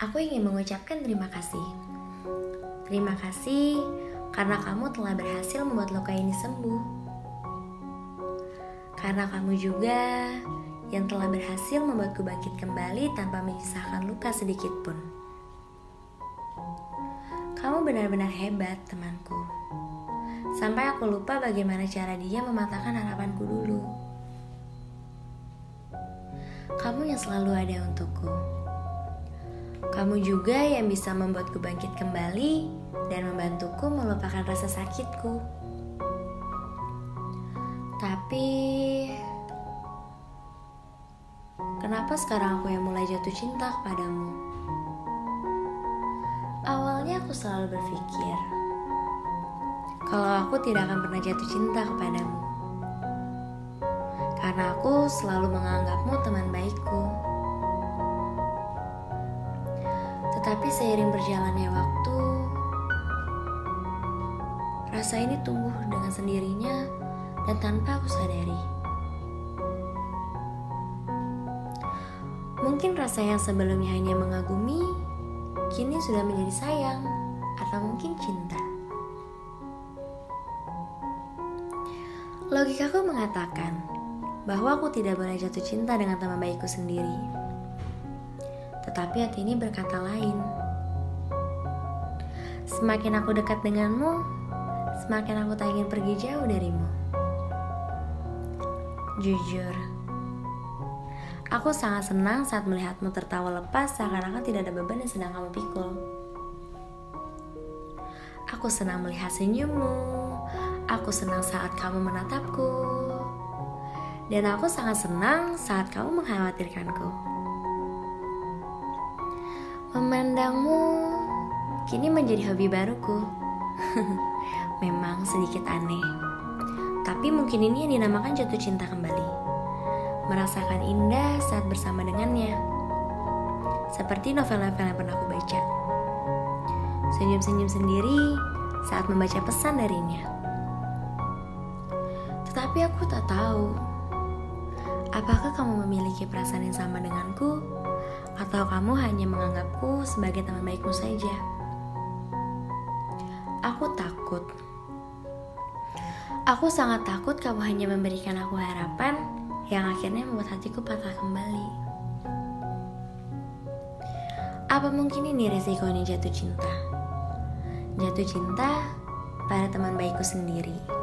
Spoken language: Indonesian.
Aku ingin mengucapkan terima kasih. Terima kasih karena kamu telah berhasil membuat luka ini sembuh. Karena kamu juga yang telah berhasil membuatku bangkit kembali tanpa menyisakan luka sedikit pun. Kamu benar-benar hebat, temanku. Sampai aku lupa bagaimana cara dia mematahkan harapanku dulu. Kamu yang selalu ada untukku. Kamu juga yang bisa membuatku bangkit kembali dan membantuku melupakan rasa sakitku. Tapi kenapa sekarang aku yang mulai jatuh cinta kepadamu? Awalnya aku selalu berpikir kalau aku tidak akan pernah jatuh cinta kepadamu. Karena aku selalu menganggapmu teman baikku. Tetapi seiring berjalannya waktu, rasa ini tumbuh dengan sendirinya dan tanpa aku sadari. Mungkin rasa yang sebelumnya hanya mengagumi, kini sudah menjadi sayang atau mungkin cinta. Logikaku mengatakan bahwa aku tidak boleh jatuh cinta dengan teman baikku sendiri. Tetapi hati ini berkata lain. Semakin aku dekat denganmu, semakin aku tak ingin pergi jauh darimu. Jujur, aku sangat senang saat melihatmu tertawa lepas seakan-akan tidak ada beban yang sedang kamu pikul. Aku senang melihat senyummu, aku senang saat kamu menatapku, dan aku sangat senang saat kamu mengkhawatirkanku. Memandangmu kini menjadi hobi baruku. Memang sedikit aneh, tapi mungkin ini yang dinamakan jatuh cinta kembali. Merasakan indah saat bersama dengannya, seperti novel-novel yang pernah aku baca. Senyum-senyum sendiri saat membaca pesan darinya. Tetapi aku tak tahu, apakah kamu memiliki perasaan yang sama denganku? Atau kamu hanya menganggapku sebagai teman baikmu saja? Aku takut. Aku sangat takut kamu hanya memberikan aku harapan yang akhirnya membuat hatiku patah kembali. Apa mungkin ini resikonya jatuh cinta? Jatuh cinta pada teman baikku sendiri.